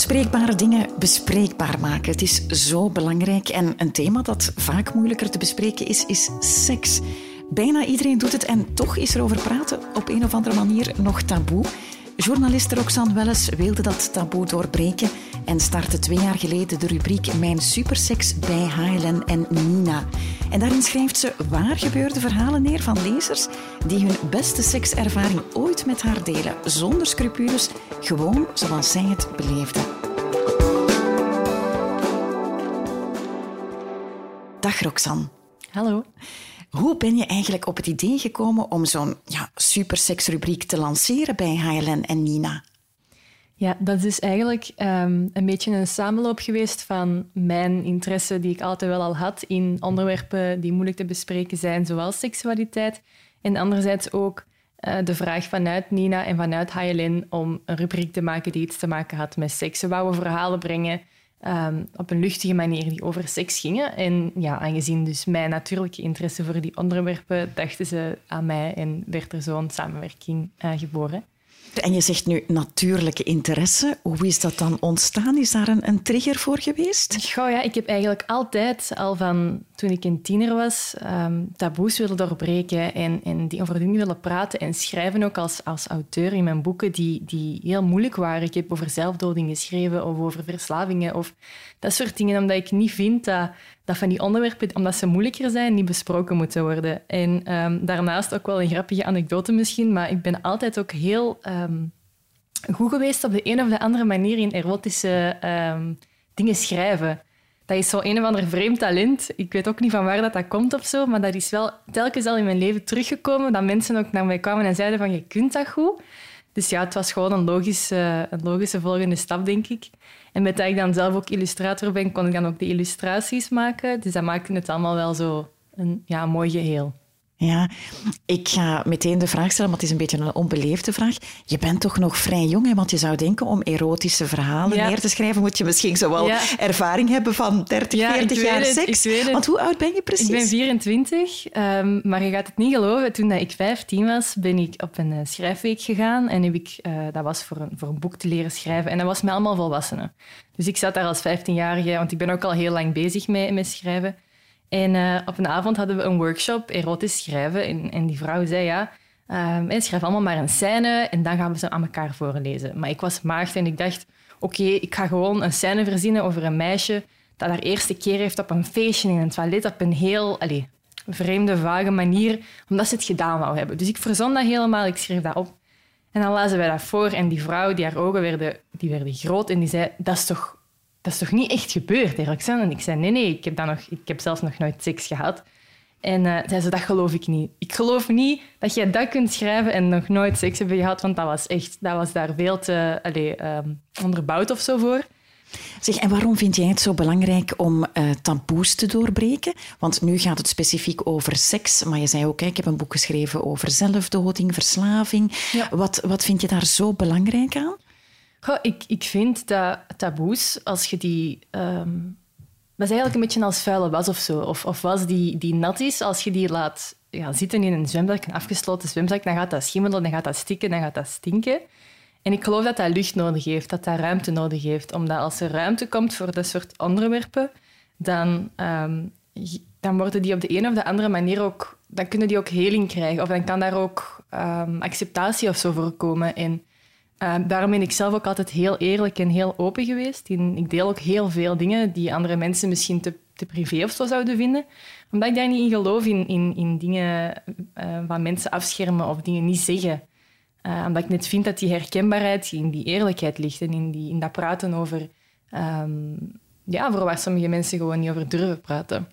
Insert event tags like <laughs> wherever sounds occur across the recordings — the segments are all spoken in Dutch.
Onbespreekbare dingen bespreekbaar maken. Het is zo belangrijk. En een thema dat vaak moeilijker te bespreken is, is seks. Bijna iedereen doet het en toch is er over praten op een of andere manier nog taboe. Journaliste Roxanne Welles wilde dat taboe doorbreken en startte twee jaar geleden de rubriek Mijn Superseks bij HLN en Nina. En daarin schrijft ze waar gebeurde verhalen neer van lezers die hun beste sekservaring ooit met haar delen, zonder scrupules, gewoon zoals zij het beleefden. Dag Roxanne. Hallo. Hoe ben je eigenlijk op het idee gekomen om zo'n ja, superseksrubriek te lanceren bij HLN en Nina? Ja, dat is dus eigenlijk um, een beetje een samenloop geweest van mijn interesse die ik altijd wel al had in onderwerpen die moeilijk te bespreken zijn, zoals seksualiteit. En anderzijds ook uh, de vraag vanuit Nina en vanuit HLN om een rubriek te maken die iets te maken had met seks. Ze wouden verhalen brengen um, op een luchtige manier die over seks gingen. En ja, aangezien dus mijn natuurlijke interesse voor die onderwerpen, dachten ze aan mij en werd er zo'n samenwerking uh, geboren. En je zegt nu natuurlijke interesse. Hoe is dat dan ontstaan? Is daar een, een trigger voor geweest? Goh, ja, ik heb eigenlijk altijd, al van toen ik een tiener was, um, taboes willen doorbreken en, en die over dingen willen praten en schrijven ook als, als auteur in mijn boeken die, die heel moeilijk waren. Ik heb over zelfdoding geschreven of over verslavingen of dat soort dingen, omdat ik niet vind dat, dat van die onderwerpen, omdat ze moeilijker zijn, niet besproken moeten worden. En um, daarnaast ook wel een grappige anekdote misschien, maar ik ben altijd ook heel um, goed geweest op de een of de andere manier in erotische um, dingen schrijven. Dat is zo een of ander vreemd talent. Ik weet ook niet van waar dat, dat komt of zo, maar dat is wel telkens al in mijn leven teruggekomen, dat mensen ook naar mij kwamen en zeiden van, je kunt dat goed. Dus ja, het was gewoon een logische, een logische volgende stap, denk ik. En met dat ik dan zelf ook illustrator ben, kon ik dan ook de illustraties maken. Dus dat maakte het allemaal wel zo een ja, mooi geheel. Ja, ik ga meteen de vraag stellen, maar het is een beetje een onbeleefde vraag. Je bent toch nog vrij jong, hè? want je zou denken om erotische verhalen neer te schrijven, moet je misschien zo wel ervaring hebben van 30, 40 jaar seks. Want hoe oud ben je precies? Ik ben 24, um, maar je gaat het niet geloven. Toen ik 15 was, ben ik op een uh, schrijfweek gegaan en heb ik, uh, dat was voor een, voor een boek te leren schrijven. En dat was met allemaal volwassenen. Dus ik zat daar als 15-jarige, want ik ben ook al heel lang bezig met schrijven. En uh, op een avond hadden we een workshop erotisch schrijven. En, en die vrouw zei, ja, um, schrijf allemaal maar een scène en dan gaan we ze aan elkaar voorlezen. Maar ik was maagd en ik dacht, oké, ik ga gewoon een scène verzinnen over een meisje dat haar eerste keer heeft op een feestje in een toilet op een heel allez, vreemde, vage manier, omdat ze het gedaan wou hebben. Dus ik verzon dat helemaal, ik schreef dat op. En dan lazen wij dat voor en die vrouw, die haar ogen werden, die werden groot en die zei, dat is toch dat is toch niet echt gebeurd, hè, Roxanne? En ik zei, nee, nee, ik heb, dat nog, ik heb zelfs nog nooit seks gehad. En uh, zei ze, dat geloof ik niet. Ik geloof niet dat jij dat kunt schrijven en nog nooit seks hebben gehad, want dat was echt, dat was daar veel te allez, um, onderbouwd of zo voor. Zeg, en waarom vind jij het zo belangrijk om uh, taboes te doorbreken? Want nu gaat het specifiek over seks, maar je zei ook, ik heb een boek geschreven over zelfdoding, verslaving. Ja. Wat, wat vind je daar zo belangrijk aan? Ik, ik vind dat taboes, als je die... Um, dat is eigenlijk een beetje als vuile was of zo. Of, of was die, die nat is, als je die laat ja, zitten in een zwembad, een afgesloten zwembad, dan gaat dat schimmelen, dan gaat dat stikken, dan gaat dat stinken. En ik geloof dat dat lucht nodig heeft, dat dat ruimte nodig heeft. Omdat als er ruimte komt voor dat soort onderwerpen, dan, um, dan worden die op de een of de andere manier ook... Dan kunnen die ook heling krijgen. Of dan kan daar ook um, acceptatie of zo voor komen. En uh, daarom ben ik zelf ook altijd heel eerlijk en heel open geweest. ik deel ook heel veel dingen die andere mensen misschien te, te privé of zo zouden vinden. Omdat ik daar niet in geloof, in, in, in dingen uh, mensen afschermen of dingen niet zeggen. Uh, omdat ik net vind dat die herkenbaarheid in die eerlijkheid ligt en in, die, in dat praten over... Um, ja, voor waar sommige mensen gewoon niet over durven praten.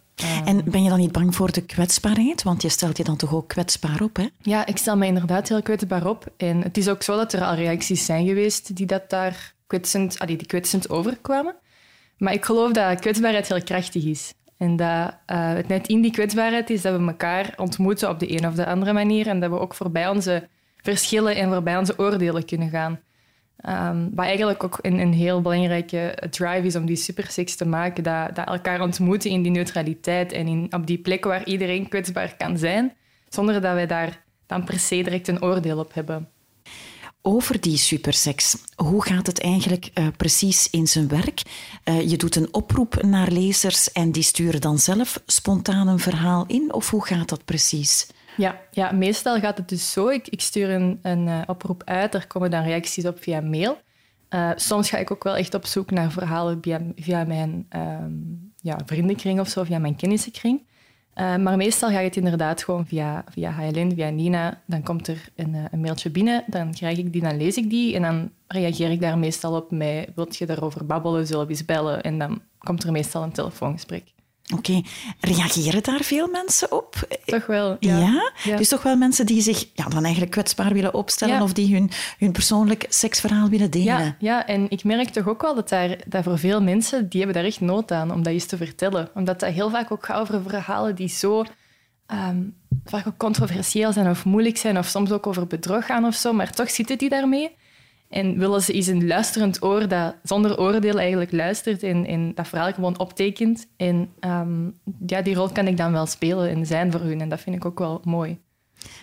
En ben je dan niet bang voor de kwetsbaarheid? Want je stelt je dan toch ook kwetsbaar op, hè? Ja, ik stel me inderdaad heel kwetsbaar op. En het is ook zo dat er al reacties zijn geweest die dat daar kwetsend, allee, die kwetsend overkwamen. Maar ik geloof dat kwetsbaarheid heel krachtig is. En dat uh, het net in die kwetsbaarheid is dat we elkaar ontmoeten op de een of de andere manier. En dat we ook voorbij onze verschillen en voorbij onze oordelen kunnen gaan. Um, wat eigenlijk ook een, een, heel belangrijke drive is om die supersex te maken. Dat, dat elkaar ontmoeten in die neutraliteit en in, op die plek waar iedereen kwetsbaar kan zijn, zonder dat wij daar dan per se direct een oordeel op hebben. over die superseks. Hoe gaat het eigenlijk uh, precies in zijn werk? Uh, je doet een oproep naar lezers en die sturen dan zelf spontaan een verhaal in? Of hoe gaat dat precies? Ja, ja meestal gaat het dus zo. Ik, ik stuur een, een uh, oproep uit, er komen dan reacties op via mail. soms ga ik ook wel echt op zoek naar verhalen via, via mijn ehm, ja, vriendenkring of zo, via mijn kennissenkring. Uh, maar meestal gaat het inderdaad gewoon via, via HLN, via Nina. Dan komt er een, eh, een, mailtje binnen, dan krijg ik die, dan lees ik die en dan reageer ik daar meestal op met wilt je daarover babbelen, zullen we eens bellen? En dan komt er meestal een telefoongesprek. Oké, reageren daar veel mensen op? Toch wel, ja. ja. Dus toch wel mensen die zich ja, dan eigenlijk kwetsbaar willen opstellen of die hun, hun persoonlijk seksverhaal willen delen. Ja, ja, en ik merk toch ook wel dat, daar, dat voor veel mensen, die hebben daar echt nood aan om dat eens te vertellen. Omdat dat heel vaak ook gaat over verhalen die zo um, vaak ook controversieel zijn of moeilijk zijn of soms ook over bedrog gaan of zo, maar toch zitten die daarmee. En willen ze eens een luisterend oor dat zonder oordeel eigenlijk luistert en, dat verhaal gewoon optekent. En um, ja, die rol kan ik dan wel spelen en zijn voor hun. En dat vind ik ook wel mooi.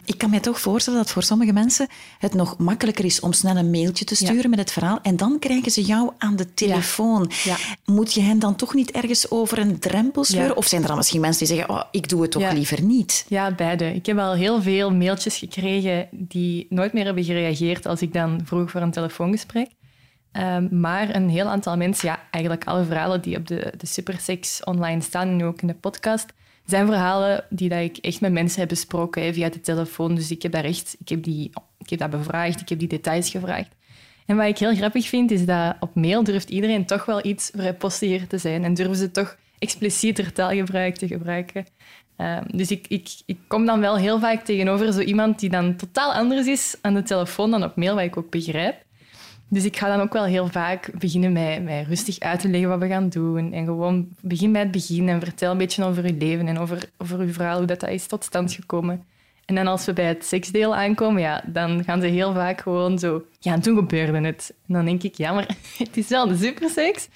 Ik kan me toch voorstellen dat voor sommige mensen het nog makkelijker is om snel een mailtje te sturen met het verhaal en dan krijgen ze jou aan de telefoon. Ja. Moet je hen dan toch niet ergens over een drempel sleuren? Of zijn er dan misschien mensen die zeggen, oh, ik doe het toch liever niet? Ja, beide. Ik heb al heel veel mailtjes gekregen die nooit meer hebben gereageerd als ik dan vroeg voor een telefoongesprek. Um, maar een heel aantal mensen, ja, eigenlijk alle verhalen die op de, de Supersex online staan en nu ook in de podcast, zijn verhalen die dat ik echt met mensen heb besproken via de telefoon. Dus ik heb, daar echt, ik, heb die, ik heb dat bevraagd, ik heb die details gevraagd. En wat ik heel grappig vind, is dat op mail durft iedereen toch wel iets postiger te zijn en durven ze toch explicieter taalgebruik te gebruiken. Uh, dus ik, ik, ik kom dan wel heel vaak tegenover zo iemand die dan totaal anders is aan de telefoon dan op mail, wat ik ook begrijp. Dus ik ga dan ook wel heel vaak beginnen met, met rustig uit te leggen wat we gaan doen. En gewoon begin bij het begin en vertel een beetje over je leven en over, over uw verhaal, hoe dat, dat is tot stand gekomen. En dan als we bij het seksdeel aankomen, ja, dan gaan ze heel vaak gewoon zo... Ja, en toen gebeurde het. En dan denk ik, ja, maar <laughs> het is wel de superseks.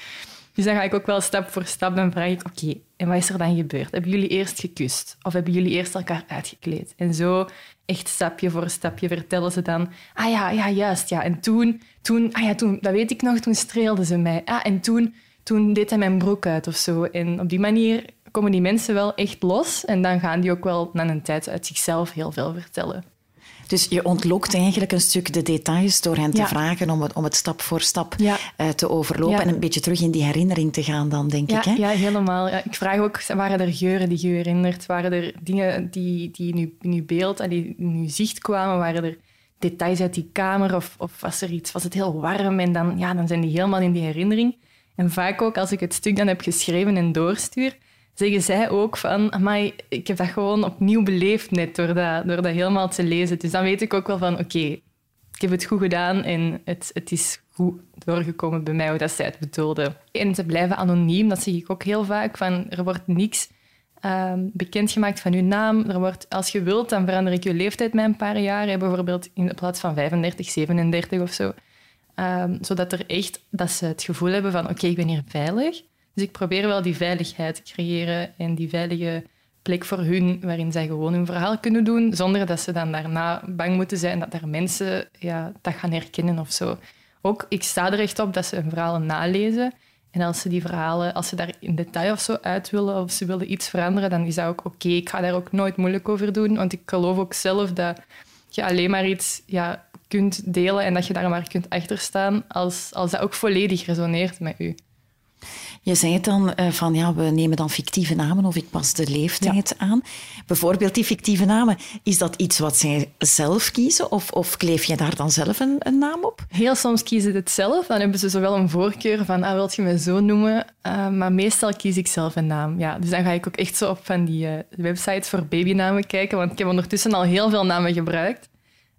Dus dan ga ik ook wel stap voor stap en vraag ik, oké, en wat is er dan gebeurd? Hebben jullie eerst gekust? Of hebben jullie eerst elkaar uitgekleed? En zo, echt stapje voor stapje, vertellen ze dan, ah ja, ja, juist, ja. En toen, toen, ah ja, toen, dat weet ik nog, toen streelden ze mij. Ah, en toen, toen deed hij mijn broek uit of zo. En op die manier komen die mensen wel echt los en dan gaan die ook wel na een tijd uit zichzelf heel veel vertellen. Dus je ontlokt eigenlijk een stuk de details door hen te vragen om het, om het stap voor stap uh, te overlopen en een beetje terug in die herinnering te gaan dan, denk ik. Hè? Ja, helemaal. ik vraag ook, waren er geuren die je herinnert? Waren er dingen die, die in, je, in je beeld en die in je zicht kwamen? Waren er details uit die kamer? Of, of was er iets, was het heel warm? En dan, ja, dan zijn die helemaal in die herinnering. En vaak ook, als ik het stuk dan heb geschreven en doorstuur, zeggen zij ook van, amai, ik heb dat gewoon opnieuw beleefd net door dat, door dat helemaal te lezen. Dus dan weet ik ook wel van, oké, ik heb het goed gedaan en het, het is goed doorgekomen bij mij hoe dat zij het bedoelde. En ze blijven anoniem, dat zeg ik ook heel vaak, van er wordt niks um, bekendgemaakt van uw naam. Er wordt, als je wilt, dan verander ik je leeftijd met een paar jaar, bijvoorbeeld in plaats van 35, 37 of zo. Um, zodat er echt, dat ze het gevoel hebben van, oké, ik ben hier veilig. Dus ik probeer wel die veiligheid te creëren en die veilige plek voor hun, waarin zij gewoon hun verhaal kunnen doen, zonder dat ze dan daarna bang moeten zijn dat er mensen ja, dat gaan herkennen of zo. Ook, ik sta er echt op dat ze hun verhalen nalezen. En als ze die verhalen, als ze daar in detail of zo uit willen, of ze willen iets veranderen, dan is dat ook oké. Ik ga daar ook nooit moeilijk over doen, want ik geloof ook zelf dat je alleen maar iets ja, kunt delen en dat je daar maar kunt achter staan als, als dat ook volledig resoneert met u. Je zei het dan uh, van ja, we nemen dan fictieve namen of ik pas de leeftijd aan. Bijvoorbeeld die fictieve namen, is dat iets wat zij zelf kiezen of, of kleef je daar dan zelf een, een naam op? Heel soms kiezen ze het zelf. Dan hebben ze zowel een voorkeur van ah, wilt je me zo noemen, uh, maar meestal kies ik zelf een naam. Ja, dus dan ga ik ook echt zo op van die uh, websites voor babynamen kijken, want ik heb ondertussen al heel veel namen gebruikt.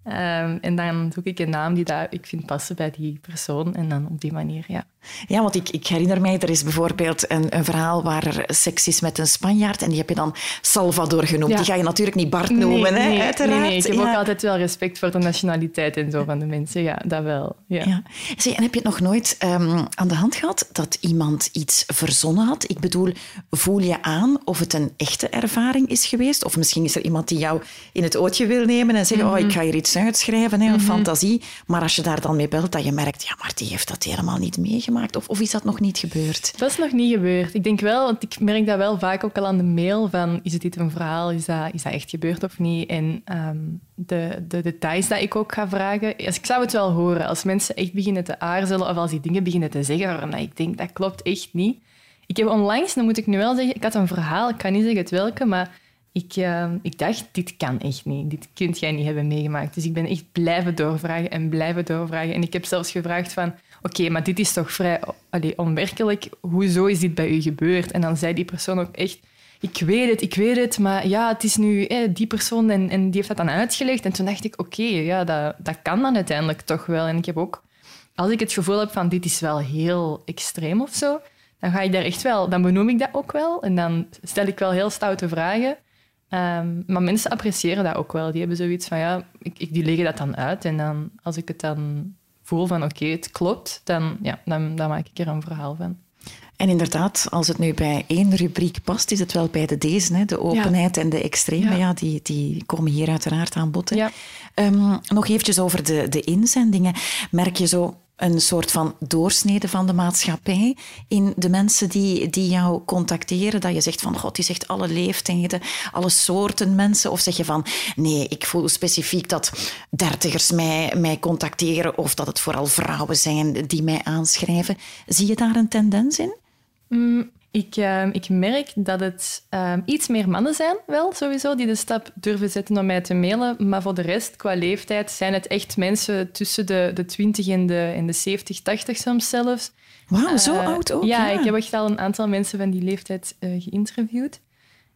Um, en dan zoek ik een naam die dat ik vind passen bij die persoon en dan op die manier, ja. Ja, want ik, ik herinner mij, er is bijvoorbeeld een, een verhaal waar er seks is met een Spanjaard en die heb je dan Salvador genoemd. Die ga je natuurlijk niet Bart noemen, nee, hè, uiteraard. Nee, nee. ik heb ook altijd wel respect voor de nationaliteit en zo van de mensen. Ja, dat wel. Ja. ja. en heb je het nog nooit um, aan de hand gehad dat iemand iets verzonnen had? Ik bedoel, voel je aan of het een echte ervaring is geweest? Of misschien is er iemand die jou in het ootje wil nemen en zeggen, mm -hmm. oh, ik ga hier iets uitschrijven, hè, een mm -hmm. fantasie. Maar als je daar dan mee belt, dat je merkt, ja, maar die heeft dat helemaal niet meegemaakt of, of is dat nog niet gebeurd? Dat is nog niet gebeurd. Ik denk wel, want ik merk dat wel vaak ook al aan de mail van is dit een verhaal, is dat, is dat echt gebeurd of niet? En um, de, de details dat ik ook ga vragen, dus ik zou het wel horen als mensen echt beginnen te aarzelen of als die dingen beginnen te zeggen waarvan ik denk dat klopt echt niet. Ik heb onlangs, dan moet ik nu wel zeggen, ik had een verhaal, ik kan niet zeggen het welke, maar ik, uh, ik dacht, dit kan echt niet. Dit kunt jij niet hebben meegemaakt. Dus ik ben echt blijven doorvragen en blijven doorvragen. En ik heb zelfs gevraagd van, oké, maar dit is toch vrij onwerkelijk. Hoezo is dit bij u gebeurd? En dan zei die persoon ook echt, ik weet het, ik weet het, maar ja, het is nu die persoon en, en die heeft dat dan uitgelegd. En toen dacht ik, oké, ja, dat, dat kan dan uiteindelijk toch wel. En ik heb ook, als ik het gevoel heb van dit is wel heel extreem of zo, dan ga ik daar echt wel, dan benoem ik dat ook wel. En dan stel ik wel heel stoute vragen. Um, maar mensen appreciëren dat ook wel. Die hebben zoiets van, ja, ik, ik, die leggen dat dan uit. En dan, als ik het dan voel van oké, het klopt, dan, ja, dan, dan maak ik er een verhaal van. En inderdaad, als het nu bij één rubriek past, is het wel bij de deze. Hè? De openheid en de extreme, ja. die, die komen hier uiteraard aan bod. Ja. Um, nog eventjes over de, de inzendingen. Merk je zo een soort van doorsnede van de maatschappij in de mensen die, die jou contacteren? Dat je zegt van, god, die zegt alle leeftijden, alle soorten mensen. Of zeg je van, nee, ik voel specifiek dat dertigers mij, mij contacteren of dat het vooral vrouwen zijn die mij aanschrijven. Zie je daar een tendens in? Mm, ik, uh, ik merk dat het uh, iets meer mannen zijn, wel sowieso, die de stap durven zetten om mij te mailen. Maar voor de rest, qua leeftijd, zijn het echt mensen tussen de, de 20 en de, en de 70, 80 soms zelfs. Wauw, zo uh, oud ook? Ja, ja, ik heb echt al een aantal mensen van die leeftijd geïnterviewd.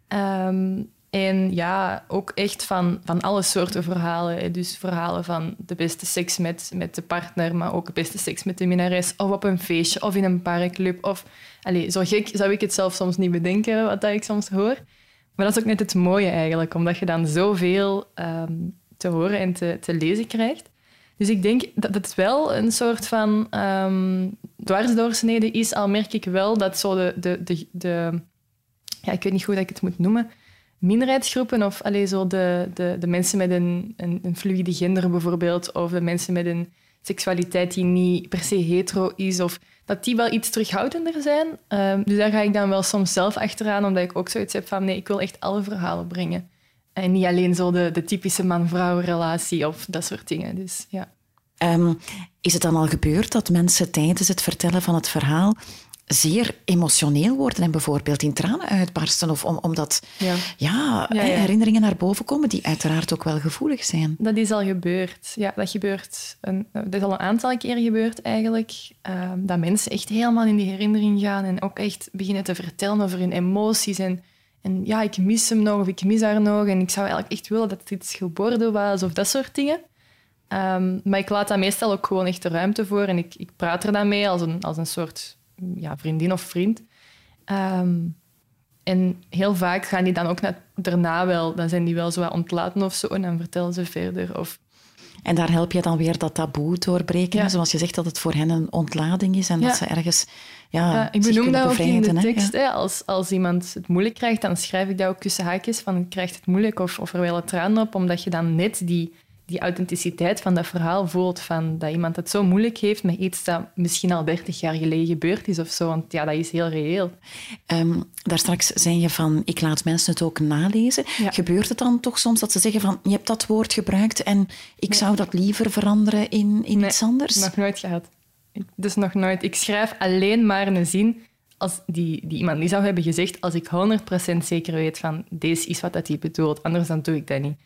Um, en ja, ook echt van, van alle soorten verhalen. Dus verhalen van de beste seks met, met de partner, maar ook de beste seks met de minnares. Of op een feestje, of in een parkclub. Of, allez, zo gek zou ik het zelf soms niet bedenken, wat dat ik soms hoor. Maar dat is ook net het mooie eigenlijk, omdat je dan zoveel um, te horen en te, te lezen krijgt. Dus ik denk dat het wel een soort van um, dwarsdoorsnede is, al merk ik wel dat zo de, de, de. Ja, ik weet niet hoe ik het moet noemen minderheidsgroepen of alleen zo de, de, de mensen met een, een, een, fluïde gender bijvoorbeeld, of de mensen met een seksualiteit die niet per se hetero is, of dat die wel iets terughoudender zijn. Um, dus daar ga ik dan wel soms zelf achteraan, omdat ik ook zoiets heb van nee, ik wil echt alle verhalen brengen. En niet alleen zo de, de typische man-vrouw relatie of dat soort dingen. Dus, ja. Um, is het dan al gebeurd dat mensen tijdens het vertellen van het verhaal zeer emotioneel worden en bijvoorbeeld in tranen uitbarsten. Of om, omdat ja. Ja, ja, herinneringen naar boven komen die uiteraard ook wel gevoelig zijn. Dat is al gebeurd. Ja, dat gebeurt. Een, dat is al een aantal keer gebeurd eigenlijk. Uh, dat mensen echt helemaal in die herinnering gaan en ook echt beginnen te vertellen over hun emoties. En, en ja, ik mis hem nog of ik mis haar nog. En ik zou eigenlijk echt willen dat het iets geworden was of dat soort dingen. Um, maar ik laat daar meestal ook gewoon echt de ruimte voor en ik, ik praat er dan mee als een, als een soort ja, vriendin of vriend. Um, en heel vaak gaan die dan ook naar, daarna wel, dan zijn die wel zo ontlaten of zo en dan vertellen ze verder. Of... En daar help je dan weer dat taboe doorbreken, ja. zoals je zegt dat het voor hen een ontlading is en ja. dat ze ergens ja, ja Ik benoem dat ook in de tekst. Hè? Als, als iemand het moeilijk krijgt, dan schrijf ik dat ook tussen haakjes van krijgt het moeilijk of, of er wel een traan op, omdat je dan net die die authenticiteit van dat verhaal voelt. Van dat iemand het zo moeilijk heeft met iets dat misschien al 30 jaar geleden gebeurd is of zo. Want ja, dat is heel reëel. Um, daar straks zei je van, ik laat mensen het ook nalezen. Gebeurt het dan toch soms dat ze zeggen van, je hebt dat woord gebruikt en ik zou dat liever veranderen in, in nee, iets anders? nog nooit gehad. Dus nog nooit. Ik schrijf alleen maar een zin als die, die iemand niet zou hebben gezegd, als ik 100% zeker weet van, deze is wat dat hij bedoelt, anders dan doe ik dat niet.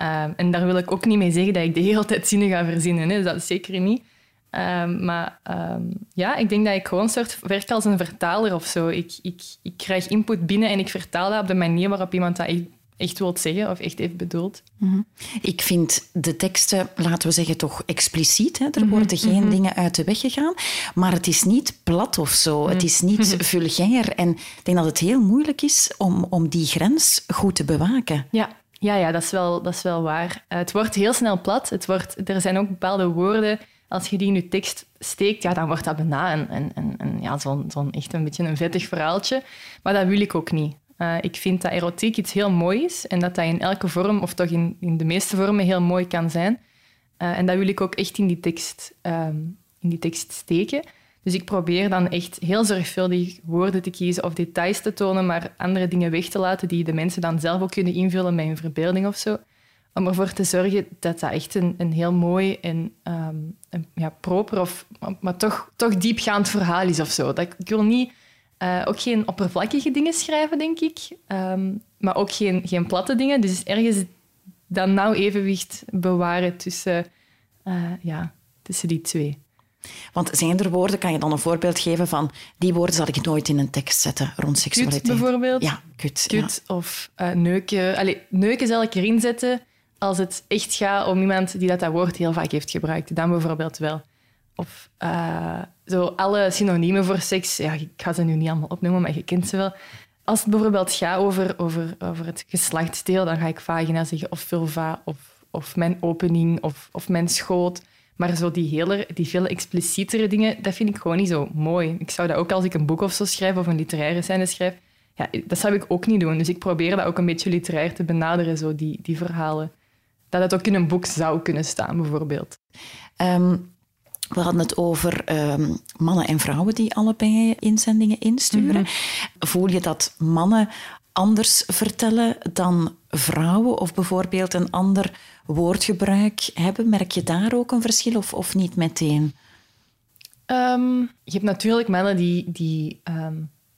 Um, en daar wil ik ook niet mee zeggen dat ik de hele tijd zinnen ga verzinnen. Hè. Dat is zeker niet. Um, maar um, ja, ik denk dat ik gewoon een soort werk als een vertaler of zo. Ik, ik, ik krijg input binnen en ik vertaal dat op de manier waarop iemand dat echt echt wilt zeggen of echt heeft bedoeld. Mhm. Ik vind de teksten, laten we zeggen, toch expliciet. Hè? Er mhm, worden geen mhm. dingen uit de weg gegaan. Maar het is niet plat of zo. Het is niet <laughs> vulgair. En ik denk dat het heel moeilijk is om, om die grens goed te bewaken. Ja, ja, ja dat, is wel, dat is wel waar. Eh, het wordt heel snel plat. Het wordt, er zijn ook bepaalde woorden als je die in je tekst steekt, ja, dan wordt dat bijna een, een, een, ja, zo'n zo'n echt een beetje een vettig verhaaltje. Maar dat wil ik ook niet. Uh, ik vind dat erotiek iets heel moois is en dat dat in elke vorm, of toch in, in de meeste vormen, heel mooi kan zijn. Uh, en dat wil ik ook echt in die tekst, um, in die tekst steken. Dus ik probeer dan echt heel zorgvuldig woorden te kiezen of details te tonen, maar andere dingen weg te laten die de mensen dan zelf ook kunnen invullen met hun verbeelding of zo om ervoor te zorgen dat dat echt een, een heel mooi en um, een, ja, proper, of, maar toch, toch diepgaand verhaal is of zo. Dat, ik wil niet, uh, ook geen oppervlakkige dingen schrijven, denk ik, um, maar ook geen, geen platte dingen. Dus ergens dat nou evenwicht bewaren tussen, uh, ja, tussen die twee. Want zijn er woorden, kan je dan een voorbeeld geven van die woorden zal ik nooit in een tekst zetten rond seksualiteit? Kut bijvoorbeeld. Ja, kut. Kut of uh, neuken. Allee, neuken zal ik erin zetten als het echt gaat om iemand die dat, dat woord heel vaak heeft gebruikt, dan bijvoorbeeld wel. Of uh, zo alle synoniemen voor seks, ja, ik ga ze nu niet allemaal opnoemen, maar je kent ze wel. Als het bijvoorbeeld gaat over, over, over het geslachtsdeel, dan ga ik vagina zeggen, of vulva, of, of mijn opening, of, of mijn schoot. Maar zo die, hele, die veel explicietere dingen, dat vind ik gewoon niet zo mooi. Ik zou dat ook als ik een boek of zo schrijf, of een literaire scène schrijf, ja, dat zou ik ook niet doen. Dus ik probeer dat ook een beetje literair te benaderen, zo die, die verhalen dat het ook in een boek zou kunnen staan, bijvoorbeeld. Ehm, we hadden het over ehm, mannen en vrouwen die allebei inzendingen insturen. Mhm. Voel je dat mannen anders vertellen dan vrouwen of bijvoorbeeld een ander woordgebruik hebben? Merk je daar ook een verschil of, of niet meteen? Ehm, je hebt natuurlijk mannen die, die,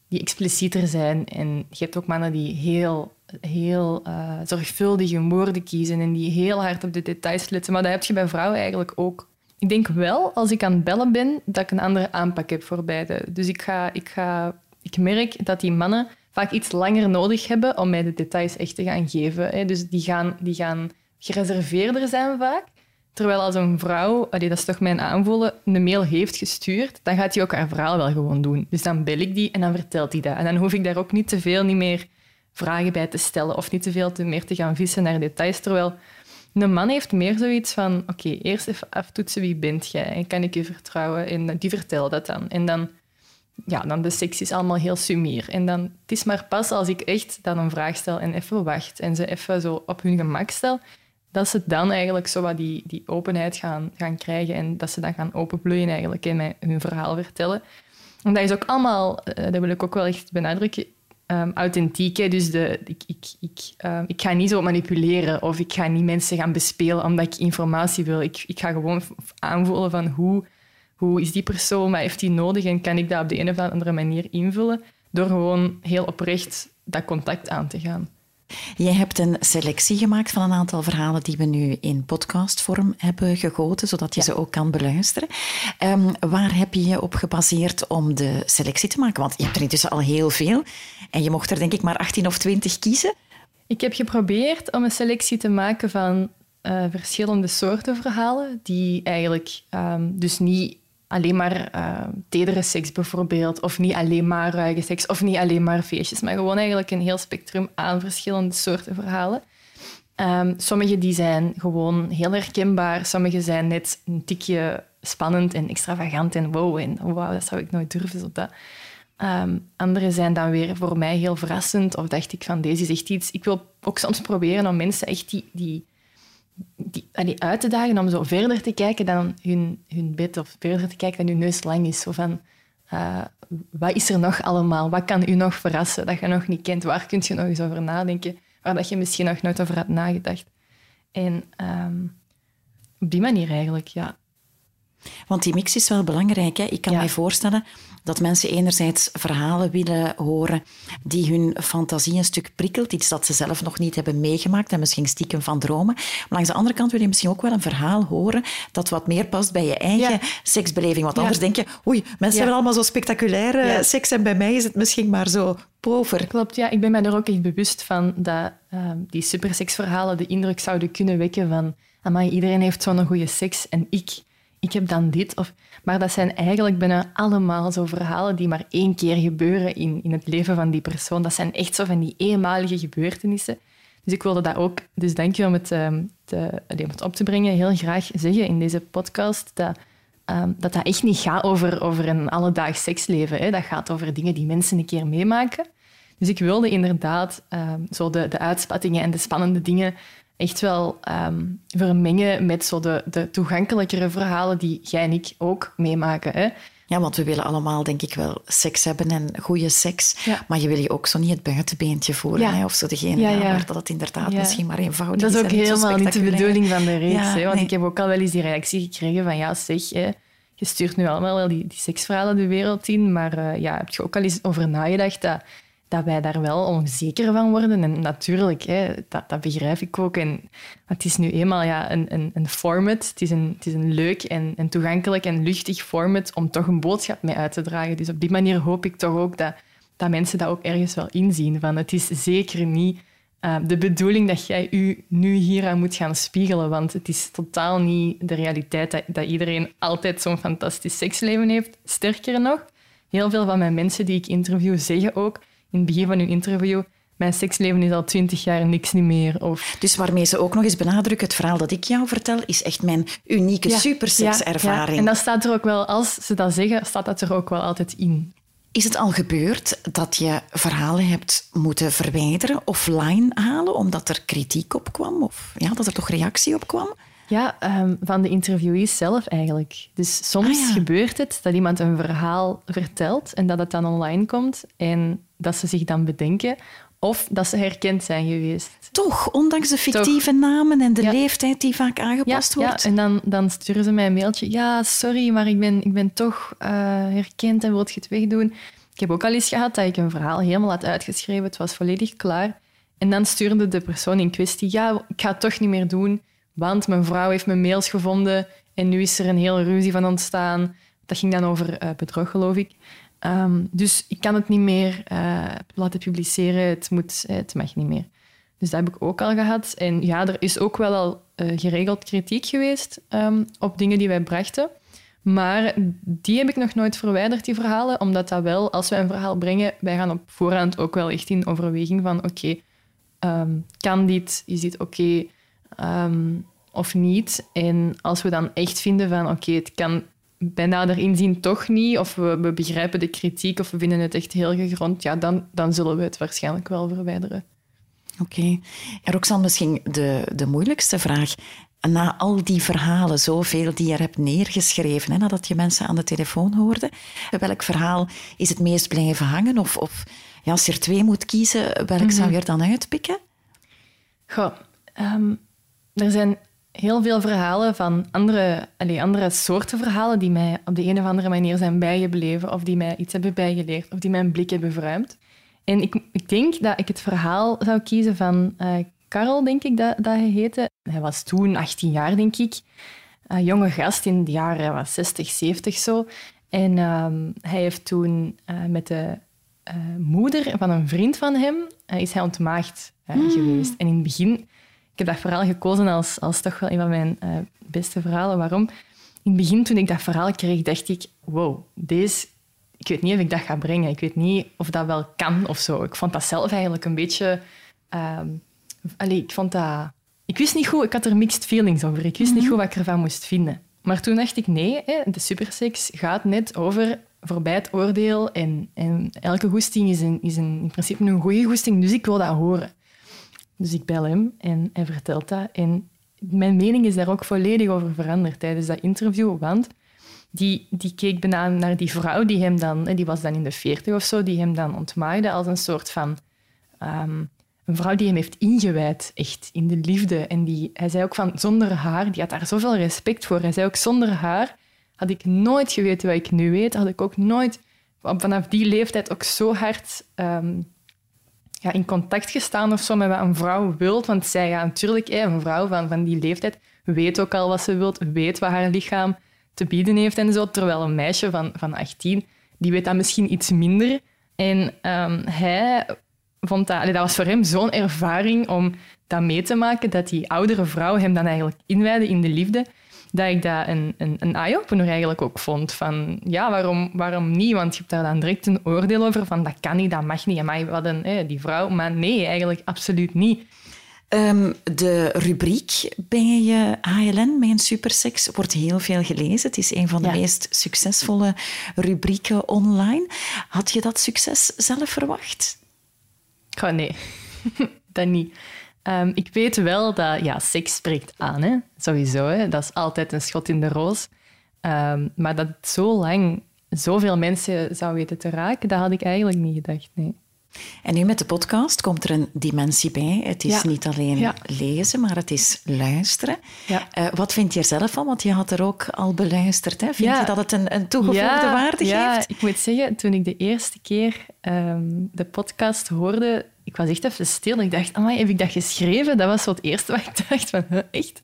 die explicieter zijn en je hebt ook mannen die heel heel uh, zorgvuldig hun woorden kiezen en die heel hard op de details letten. Maar dat heb je bij vrouwen eigenlijk ook. Ik denk wel, als ik aan het bellen ben, dat ik een andere aanpak heb voor beide. Dus ik, ga, ik, ga, ik merk dat die mannen vaak iets langer nodig hebben om mij de details echt te gaan geven. Dus die gaan, die gaan gereserveerder zijn vaak. Terwijl als een vrouw, dat is toch mijn aanvoelen, een mail heeft gestuurd, dan gaat hij ook haar verhaal wel gewoon doen. Dus dan bel ik die en dan vertelt hij dat. En dan hoef ik daar ook niet te veel niet meer vragen bij te stellen of niet te veel te meer te gaan vissen naar details. Terwijl een man heeft meer zoiets van: oké, eerst even aftoetsen wie bent jij en kan ik je vertrouwen? En die vertelt dat dan. En dan, ja, dan de seks is allemaal heel sumier. En dan, het is maar pas als ik echt dan een vraag stel en even wacht en ze even zo op hun gemak stel, dat ze dan eigenlijk zo wat die, die openheid gaan, gaan krijgen en dat ze dan gaan openbloeien eigenlijk en mij hun verhaal vertellen. En dat is ook allemaal, eh, dat wil ik ook wel echt benadrukken, um, authentiek. Dus de, ik, ik, ik, um, ik ga niet zo manipuleren of ik ga niet mensen gaan bespelen omdat ik informatie wil. Ik, ik ga gewoon aanvoelen van hoe, hoe is die persoon, wat heeft die nodig en kan ik dat op de een of andere manier invullen door gewoon heel oprecht dat contact aan te gaan. Jij hebt een selectie gemaakt van een aantal verhalen die we nu in podcastvorm hebben gegoten, zodat je ze ook kan beluisteren. Um, waar heb je je op gebaseerd om de selectie te maken? Want je hebt er intussen al heel veel en je mocht er denk ik maar 18 of 20 kiezen. Ik heb geprobeerd om een selectie te maken van uh, verschillende soorten verhalen, die eigenlijk um, dus niet alleen maar uh, tedere seks bijvoorbeeld, of niet alleen maar ruige seks, of niet alleen maar feestjes, maar gewoon eigenlijk een heel spectrum aan verschillende soorten verhalen. Um, sommige die zijn gewoon heel herkenbaar, sommige zijn net een tikje spannend en extravagant en wow, en wow, dat zou ik nooit durven. Zo dat. Um, andere zijn dan weer voor mij heel verrassend, of dacht ik van deze is echt iets... Ik wil ook soms proberen om mensen echt die, die die, die uit te dagen om zo verder te kijken dan hun, hun bed of verder te kijken dan hun neus lang is. Zo van, uh, wat is er nog allemaal? Wat kan u nog verrassen dat je nog niet kent? Waar kun je nog eens over nadenken? Waar dat je misschien nog nooit over had nagedacht. En um, op die manier eigenlijk, ja. Want die mix is wel belangrijk. Hè? Ik kan mij voorstellen dat mensen enerzijds verhalen willen horen die hun fantasie een stuk prikkelt, iets dat ze zelf nog niet hebben meegemaakt en misschien stiekem van dromen. Maar langs de andere kant wil je misschien ook wel een verhaal horen dat wat meer past bij je eigen seksbeleving. Want anders denk je, oei, mensen hebben allemaal zo spectaculaire seks en bij mij is het misschien maar zo pover. Klopt, ja. Ik ben mij er ook echt bewust van dat uh, die superseksverhalen de indruk zouden kunnen wekken van amai, iedereen heeft zo'n goede seks en ik, ik heb dan dit. Of, maar dat zijn eigenlijk bijna allemaal zo verhalen die maar één keer gebeuren in, in het leven van die persoon. Dat zijn echt zo van die eenmalige gebeurtenissen. Dus ik wilde dat ook, dus dank je om het, um, te, om het op te brengen, heel graag zeggen in deze podcast dat um, dat, dat echt niet gaat over, over een alledaags seksleven. Hè. Dat gaat over dingen die mensen een keer meemaken. Dus ik wilde inderdaad um, zo de, de uitspattingen en de spannende dingen echt wel um, vermengen met zo de, de toegankelijkere verhalen die jij en ik ook meemaken. Hè? Ja, want we willen allemaal, denk ik, wel seks hebben en goede seks. Maar je wil je ook zo niet het buitenbeentje voelen. Hè? Of zo degene ja, waar dat het inderdaad misschien maar eenvoudig is. Dat is ook helemaal niet de bedoeling van de reeks. hè? Want ik heb ook al wel eens die reactie gekregen van ja, zeg, hè, je stuurt nu allemaal wel die, die seksverhalen de wereld in. Maar uh, ja, heb je ook al eens over nagedacht dat dat wij daar wel onzeker van worden. En natuurlijk, hè, dat, dat begrijp ik ook. En het is nu eenmaal ja, een, een, een format. Het is een, het is een leuk en, toegankelijk en luchtig format om toch een boodschap mee uit te dragen. Dus op die manier hoop ik toch ook dat, dat mensen dat ook ergens wel inzien. Van het is zeker niet uh, de bedoeling dat jij u nu hier aan moet gaan spiegelen. Want het is totaal niet de realiteit dat, dat iedereen altijd zo'n fantastisch seksleven heeft. Sterker nog, heel veel van mijn mensen die ik interview zeggen ook in het begin van hun interview mijn seksleven is al twintig jaar niks niet meer. Of... Dus waarmee ze ook nog eens benadrukken, het verhaal dat ik jou vertel, is echt mijn unieke ja, supersekservaring. Ja, En dat staat er ook wel, als ze dat zeggen, staat dat er ook wel altijd in. Is het al gebeurd dat je verhalen hebt moeten verwijderen, offline halen, omdat er kritiek op kwam? Of ja, dat er toch reactie op kwam? Ja, um, van de interviewees zelf eigenlijk. Dus soms ah, gebeurt het dat iemand een verhaal vertelt en dat het dan online komt en dat ze zich dan bedenken of dat ze herkend zijn geweest. Toch, ondanks de fictieve namen en de leeftijd die vaak aangepast ja, wordt. Ja, en dan, dan sturen ze mij een mailtje. Ja, sorry, maar ik ben, ik ben toch uh, herkend en wil je het wegdoen? Ik heb ook al eens gehad dat ik een verhaal helemaal had uitgeschreven. Het was volledig klaar. En dan stuurde de persoon in kwestie... Ja, ik ga het toch niet meer doen, want mijn vrouw heeft mijn mails gevonden en nu is er een hele ruzie van ontstaan. Dat ging dan over uh, bedrog, geloof ik. Um, dus ik kan het niet meer uh, laten publiceren. Het, moet, het mag niet meer. Dus dat heb ik ook al gehad. En ja, er is ook wel al uh, geregeld kritiek geweest um, op dingen die wij brachten. Maar die heb ik nog nooit verwijderd, die verhalen. Omdat dat wel, als wij een verhaal brengen, wij gaan op voorhand ook wel echt in overweging van oké, um, kan dit? Is dit oké? Of niet? En als we dan echt vinden van oké, het kan bij nader inzien toch niet, of we, we, begrijpen de kritiek of we vinden het echt heel gegrond, ja, dan, dan zullen we het waarschijnlijk wel verwijderen. Oké. Okay. En Roxanne, misschien de, de moeilijkste vraag. Na al die verhalen, zoveel die je er hebt neergeschreven, hè, nadat je mensen aan de telefoon hoorde, welk verhaal is het meest blijven hangen? Of, of ja, als je er twee moet kiezen, welk mm zou mhm. je er dan uitpikken? Goh, um, er zijn heel veel verhalen van andere, allez, andere soorten verhalen die mij op de een of andere manier zijn bijgebleven of die mij iets hebben bijgeleerd of die mijn blik hebben verruimd. En ik, ik denk dat ik het verhaal zou kiezen van uh, Karel, denk ik dat, dat hij heette. Hij was toen 18 jaar, denk ik. Een jonge gast in de jaren 60, 70 zo. En um, hij heeft toen uh, met de moeder van een vriend van hem is hij ontmaagd mm. geweest. En in het begin heb dat verhaal gekozen als, als toch wel een van mijn uh, beste verhalen. Waarom? In het begin, toen ik dat verhaal kreeg, dacht ik... Wow, deze... Ik weet niet of ik dat ga brengen. Ik weet niet of dat wel kan of zo. Ik vond dat zelf eigenlijk een beetje... Um, allee, ik vond dat... Ik wist niet goed... Ik had er mixed feelings over. Ik wist niet mhm. goed wat ik ervan moest vinden. Maar toen dacht ik, nee, hè, de supersex gaat net over voorbij het oordeel. En, en elke goesting is, een, is een, in principe een goede goesting, dus ik wil dat horen. Dus ik bel hem en hij vertelt dat. En mijn mening is daar ook volledig over veranderd tijdens dat interview. Want die, die keek bijna naar die vrouw die hem dan, die was dan in de veertig of zo, die hem dan ontmaagde als een soort van um, een vrouw die hem heeft ingewijd, echt in de liefde. En die, hij zei ook van zonder haar, die had daar zoveel respect voor. Hij zei ook zonder haar had ik nooit geweten wat ik nu weet. Had ik ook nooit vanaf die leeftijd ook zo hard ehm, ja, in contact gestaan of zo met wat een vrouw wilt. Want zij ja, natuurlijk, een vrouw van, van die leeftijd weet ook al wat ze wilt, weet wat haar lichaam te bieden heeft en zo. Terwijl een meisje van, van 18, die weet dat misschien iets minder. En um, hij vond dat, dat was voor hem zo'n ervaring om dat mee te maken, dat die oudere vrouw hem dan eigenlijk inwijde in de liefde, dat ik dat een, een, een eye-opener eigenlijk ook vond. Van, ja, waarom, waarom niet? Want je hebt daar dan direct een oordeel over van, dat kan niet, dat mag niet. Maar wat een, die vrouw, maar nee, eigenlijk absoluut niet. Um, de rubriek bij je HLN, Mijn Supersex, wordt heel veel gelezen. Het is een van de meest succesvolle rubrieken online. Had je dat succes zelf verwacht? Oh, nee, <laughs> dat niet. Um, ik weet wel dat ja, seks spreekt aan, hè? sowieso. Hè? Dat is altijd een schot in de roos. Um, maar dat zo lang zoveel mensen zou weten te raken, dat had ik eigenlijk niet gedacht. Nee. En nu met de podcast komt er een dimensie bij. Het is niet alleen lezen, maar het is luisteren. Ja. Uh, wat vind je er zelf van? Want je had er ook al beluisterd. Hè? Vind je dat het een, een toegevoegde waarde geeft? Ja, ik moet zeggen, toen ik de eerste keer um, de podcast hoorde, ik was echt even stil. Ik dacht, amai, heb ik dat geschreven? Dat was zo het eerste wat ik <laughs> dacht van, echt?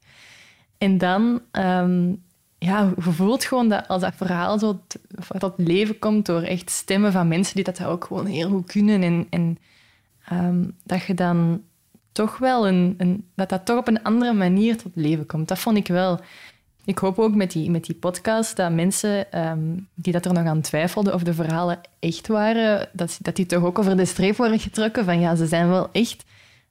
En dan um, ja, je voelt gewoon dat als dat verhaal zo tot leven komt door echt stemmen van mensen die dat ook gewoon heel goed kunnen. En, en um, dat je dan toch wel een, een, dat dat toch op een andere manier tot leven komt. Dat vond ik wel. Ik hoop ook met die, met die podcast dat mensen um, die dat er nog aan twijfelden of de verhalen echt waren, dat, dat die toch ook over de streep worden getrokken van ja, ze zijn wel echt.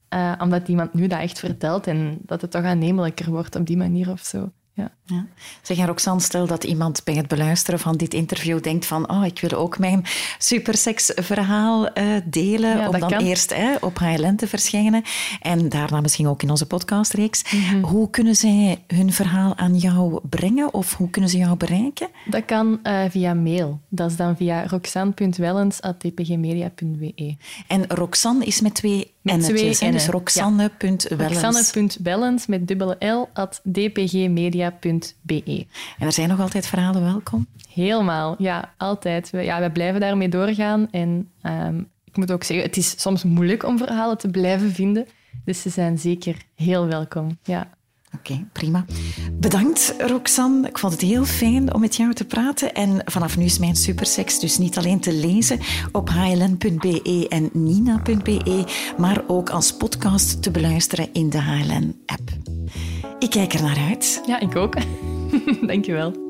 Uh, omdat iemand nu dat echt vertelt en dat het toch aannemelijker wordt op die manier of zo. Ja. Ja. Zeg, en Roxanne, stel dat iemand bij het beluisteren van dit interview denkt van oh, ik wil ook mijn superseksverhaal uh, delen, om dan eerst op HLN te verschijnen en daarna misschien ook in onze podcastreeks. Mm Hoe kunnen zij hun verhaal aan jou brengen of hoe kunnen ze jou bereiken? Dat kan uh, via mail. Dat is dan via roxanne.wellens.tpgmedia.be. En Roxanne is met twee met twee N'en. Dus roxanne.wellens. Roxanne.wellens met dubbele L at dpgmedia.be. En er zijn nog altijd verhalen welkom? Helemaal, ja, altijd. We, ja, we blijven daarmee doorgaan. En um, ik moet ook zeggen, het is soms moeilijk om verhalen te blijven vinden. Dus ze zijn zeker heel welkom, ja. Oké, prima. Bedankt, Roxanne. Ik vond het heel fijn om met jou te praten. En vanaf nu is mijn supersex dus niet alleen te lezen op hln.be en nina.be, maar ook als podcast te beluisteren in de HLN-app. Ik kijk er naar uit. Ja, ik ook. <laughs> Dankjewel.